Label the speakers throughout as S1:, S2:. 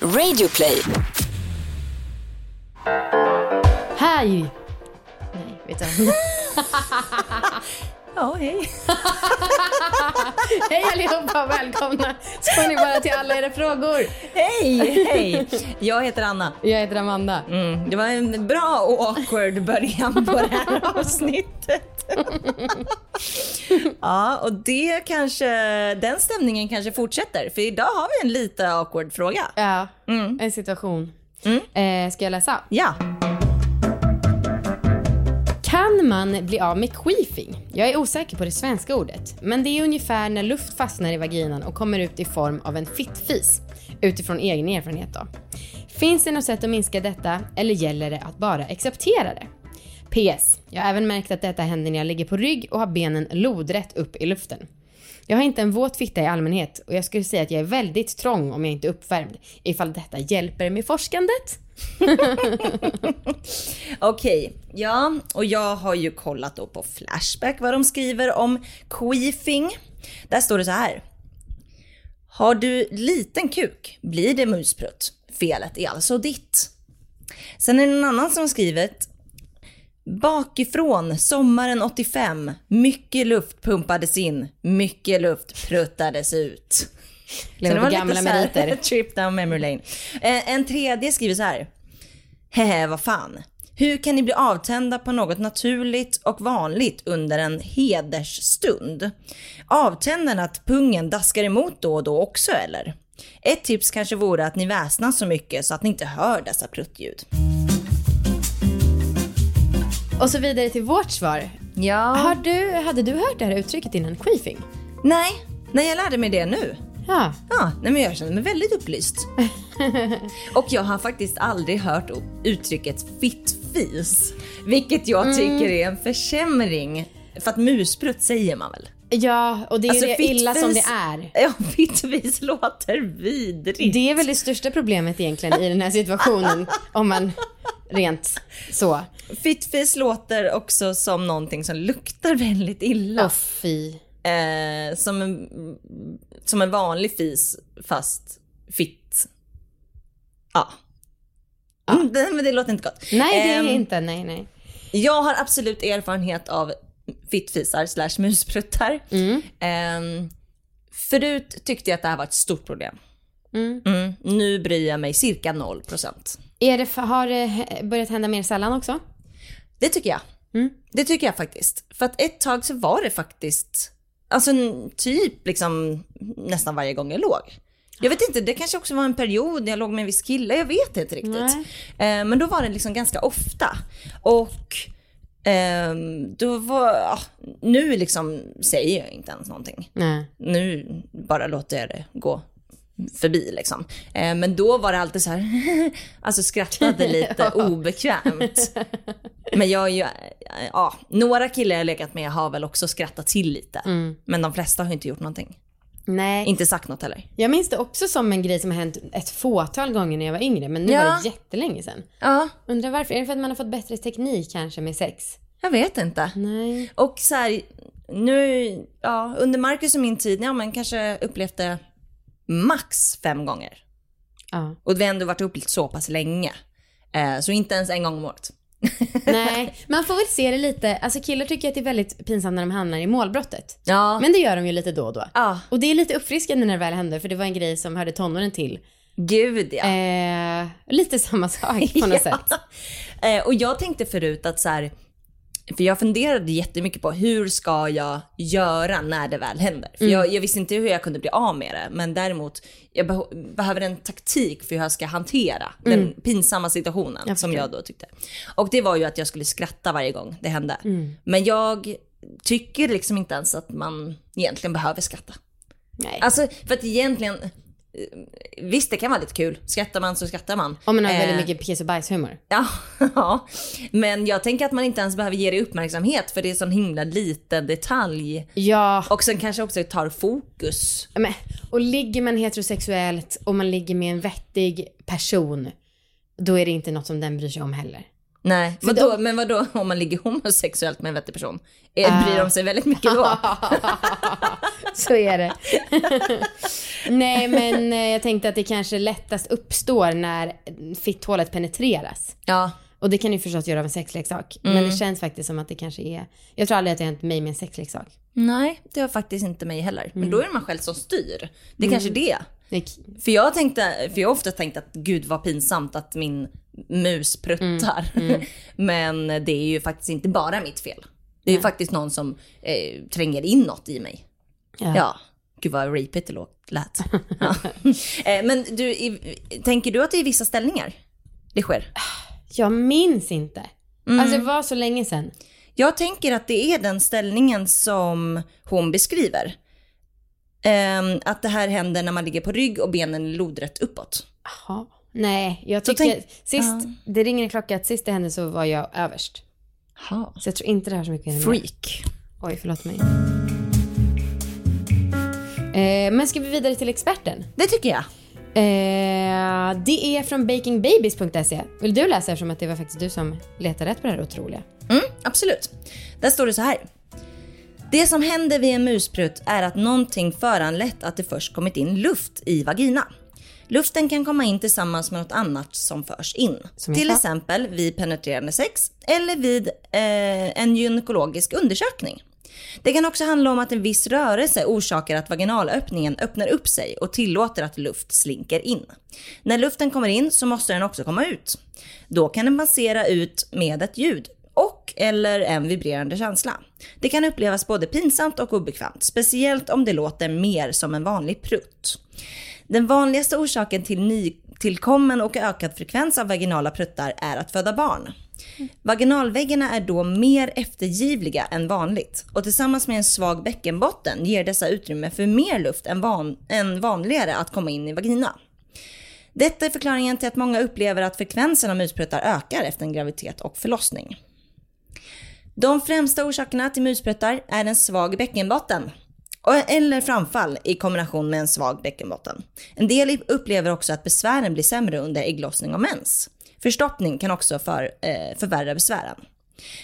S1: Radioplay.
S2: Hej! Nej, vet du.
S3: Ja, hej.
S2: Hej allihopa och välkomna ska ni vara till alla era frågor.
S3: Hej, hej. Jag heter Anna.
S2: Jag heter Amanda.
S3: Mm, det var en bra och awkward början på det här avsnittet. ja, och det kanske, den stämningen kanske fortsätter. För idag har vi en lite awkward fråga.
S2: Ja, en situation. Eh, ska jag läsa?
S3: Ja.
S2: Kan man bli av med queefing? Jag är osäker på det svenska ordet, men det är ungefär när luft fastnar i vaginan och kommer ut i form av en fittfis. Utifrån egen erfarenhet då. Finns det något sätt att minska detta eller gäller det att bara acceptera det? PS. Jag har även märkt att detta händer när jag ligger på rygg och har benen lodrätt upp i luften. Jag har inte en våt fitta i allmänhet och jag skulle säga att jag är väldigt trång om jag inte är uppvärmd. Ifall detta hjälper med forskandet?
S3: Okej, ja, och jag har ju kollat då på Flashback vad de skriver om queefing. Där står det så här. Har du liten kuk blir det musprutt. Felet är alltså ditt. Sen är det en annan som har skrivit Bakifrån sommaren 85. Mycket luft pumpades in, mycket luft pruttades ut.
S2: Lever
S3: Så det var
S2: gamla
S3: lite så här,
S2: meriter.
S3: Trip down memory lane. Eh, En tredje skriver så här. Hehe, vad fan. Hur kan ni bli avtända på något naturligt och vanligt under en hedersstund? Avtänden att pungen daskar emot då och då också eller? Ett tips kanske vore att ni väsnar så mycket så att ni inte hör dessa pruttljud.
S2: Och så vidare till vårt svar.
S3: Ja.
S2: Har du, hade du hört det här uttrycket innan? Queefing?
S3: Nej, nej jag lärde mig det nu.
S2: Ja.
S3: Ja, nej men jag känner mig väldigt upplyst. och jag har faktiskt aldrig hört uttrycket fittfis. Vilket jag tycker är en försämring. För att musprutt säger man väl?
S2: Ja, och det är
S3: Alltså,
S2: ju det illa som det är.
S3: Ja, fittfis låter vidrigt.
S2: Det är väl det största problemet egentligen i den här situationen. om man rent så.
S3: Fittfis låter också som någonting som luktar väldigt illa.
S2: Åh fy.
S3: Eh, som, en, som en vanlig fis fast fitt. Ja. Mm, det, men det låter inte gott.
S2: Nej, det är
S3: Ehm,
S2: inte. Nej, nej.
S3: Jag har absolut erfarenhet av fittfisar slash muspruttar. Ehm, förut tyckte jag att det här var ett stort problem. Mm, nu bryr jag mig cirka 0%.
S2: Är det, har det börjat hända mer sällan också?
S3: Det tycker jag. Det tycker jag faktiskt. För att ett tag så var det faktiskt, alltså typ liksom nästan varje gång jag låg. Jag vet inte, det kanske också var en period jag låg med en viss kille, jag vet inte riktigt. Eh, men då var det liksom ganska ofta. Och ehm, då var, ja, nu liksom säger jag inte ens någonting.
S2: Nej.
S3: Nu bara låter jag det gå förbi liksom. Eh, men då var det alltid så här, alltså skrattade lite obekvämt. Men jag är ju, ja, några killar jag legat med har väl också skrattat till lite. Men de flesta har inte gjort någonting.
S2: Nej.
S3: Inte sagt något heller.
S2: Jag minns det också som en grej som har hänt ett fåtal gånger när jag var yngre. Men nu
S3: Ja.
S2: var det jättelänge sedan.
S3: Ja,
S2: Undrar varför? Är det för att man har fått bättre teknik kanske med sex?
S3: jag vet inte.
S2: Nej.
S3: Och så här, nu, ja, under Marcus och min tid, ja men kanske upplevt det max fem gånger.
S2: Ja.
S3: Och vi har ändå varit ihop så pass länge. Eh, så inte ens en gång om året.
S2: Nej, man får väl se det lite. Alltså killar tycker att det är väldigt pinsamt när de hamnar i målbrottet.
S3: Ja.
S2: Men det gör de ju lite då och då.
S3: Ja.
S2: Och det är lite uppfriskande när det väl händer för det var en grej som hörde tonåren till.
S3: Gud ja.
S2: Eh, lite samma sak på något
S3: Ja.
S2: sätt.
S3: Eh, och jag tänkte förut att så här, för jag funderade jättemycket på hur ska jag göra när det väl händer? För jag, jag visste inte hur jag kunde bli av med det, men däremot jag beh- behöver en taktik för hur jag ska hantera den pinsamma situationen
S2: Jag
S3: som jag då tyckte. Och det var ju att jag skulle skratta varje gång det hände. Men jag tycker liksom inte ens att man egentligen behöver skratta.
S2: Nej.
S3: Alltså för att egentligen, visst det kan vara lite kul. Skrattar man så skrattar man.
S2: Om man har
S3: Eh,
S2: väldigt mycket piss och bajshumor.
S3: Ja, ja, men jag tänker att man inte ens behöver ge det uppmärksamhet för det är en sån himla liten detalj.
S2: Ja,
S3: Och sen kanske också tar fokus.
S2: men, och ligger man heterosexuellt och man ligger med en vettig person, då är det inte något som den bryr sig om heller.
S3: Nej, vadå,
S2: de-
S3: men vadå om man ligger homosexuellt med en vettig person? Är, Bryr de sig väldigt mycket då?
S2: Så är det. Nej, men eh, jag tänkte att det kanske lättast uppstår när fitthålet penetreras.
S3: Ja.
S2: Och det kan ju förstås göra av en sexleksak. Men det känns faktiskt som att det kanske är... Jag tror aldrig att det har hänt mig med en sexleksak.
S3: Nej, det har faktiskt inte mig heller. Men då är det man själv som styr. Det är kanske det. För jag tänkte, för jag har ofta tänkt att gud vad pinsamt att min mus pruttar. Men det är ju faktiskt inte bara mitt fel. Det är ju faktiskt någon som eh, tränger in något i mig.
S2: Ja.
S3: Ja. Gud vad rapigt det lät. Ja. eh, men du, i, tänker du att det är vissa ställningar det sker?
S2: Jag minns inte. Alltså det var så länge sedan.
S3: Jag tänker att det är den ställningen som hon beskriver. Ehm, att det här händer när man ligger på rygg och benen är lodrätt uppåt.
S2: Jaha. Nej, jag
S3: Så
S2: tycker...
S3: tänk-
S2: sist, det ringer en klocka att sist det hände så var jag överst.
S3: Ha.
S2: Så jag tror inte det har så mycket med
S3: Freak.
S2: Oj, förlåt mig. Eh, men ska vi vidare till experten?
S3: Det tycker jag.
S2: Eh, det är från bakingbabies.se. Vill du läsa eftersom att det var faktiskt du som letade rätt på det här otroliga?
S3: Mm, absolut. Där står det så här. Det som händer vid en musprutt är att någonting föranlett att det först kommit in luft i vagina. Luften kan komma in tillsammans med något annat som förs in.
S2: Som
S3: Till exempel vid penetrerande sex eller vid eh, en gynekologisk undersökning. Det kan också handla om att en viss rörelse orsakar att vaginalöppningen öppnar upp sig och tillåter att luft slinker in. När luften kommer in så måste den också komma ut. Då kan den passera ut med ett ljud eller en vibrerande känsla. Det kan upplevas både pinsamt och obekvämt, speciellt om det låter mer som en vanlig prutt. Den vanligaste orsaken till nytillkommen och ökad frekvens av vaginala pruttar är att föda barn. Vaginalväggarna är då mer eftergivliga än vanligt och tillsammans med en svag bäckenbotten ger dessa utrymme för mer luft än, van, än vanligare att komma in i vagina. Detta är förklaringen till att många upplever att frekvensen av muspruttar ökar efter en graviditet och förlossning. De främsta orsakerna till muspruttar är en svag bäckenbotten eller framfall i kombination med en svag bäckenbotten. En del upplever också att besvären blir sämre under ägglossning och mens. Förstoppning kan också för, eh, förvärra besvären.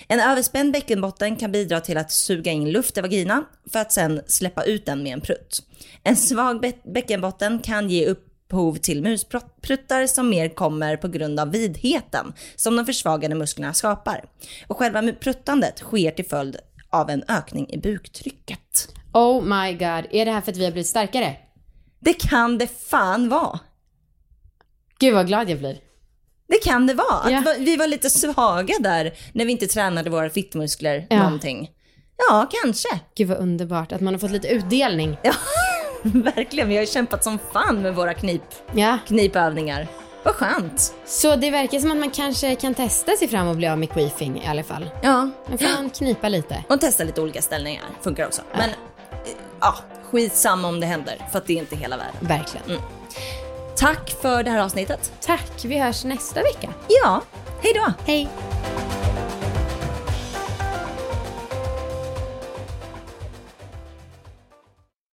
S3: En överspänd bäckenbotten kan bidra till att suga in luft i vagina för att sen släppa ut den med en prutt. En svag bä- bäckenbotten kan ge upp upphov till muspruttar som mer kommer på grund av vidheten som de försvagade musklerna skapar. Och själva pruttandet sker till följd av en ökning i buktrycket.
S2: Oh my god, är det här för att vi har blivit starkare?
S3: Det kan det fan vara.
S2: Gud vad glad jag blir.
S3: Det kan det vara. Va- vi var lite svaga där när vi inte tränade våra fittmuskler
S2: Ja.
S3: någonting. Ja, kanske.
S2: Gud vad underbart att man har fått lite utdelning.
S3: Ja, verkligen. Vi har ju kämpat som fan med våra knip,
S2: Ja.
S3: knipövningar. Vad skönt.
S2: Så det verkar som att man kanske kan testa sig fram och bli av med queefing i alla fall.
S3: Ja,
S2: Man får knipa lite.
S3: och testa lite olika ställningar. Funkar också. Men eh, ja, skitsamma om det händer. För att det är inte hela världen.
S2: Verkligen.
S3: Tack för det här avsnittet.
S2: Tack, vi hörs nästa vecka.
S3: Ja, hej då.
S2: Hej!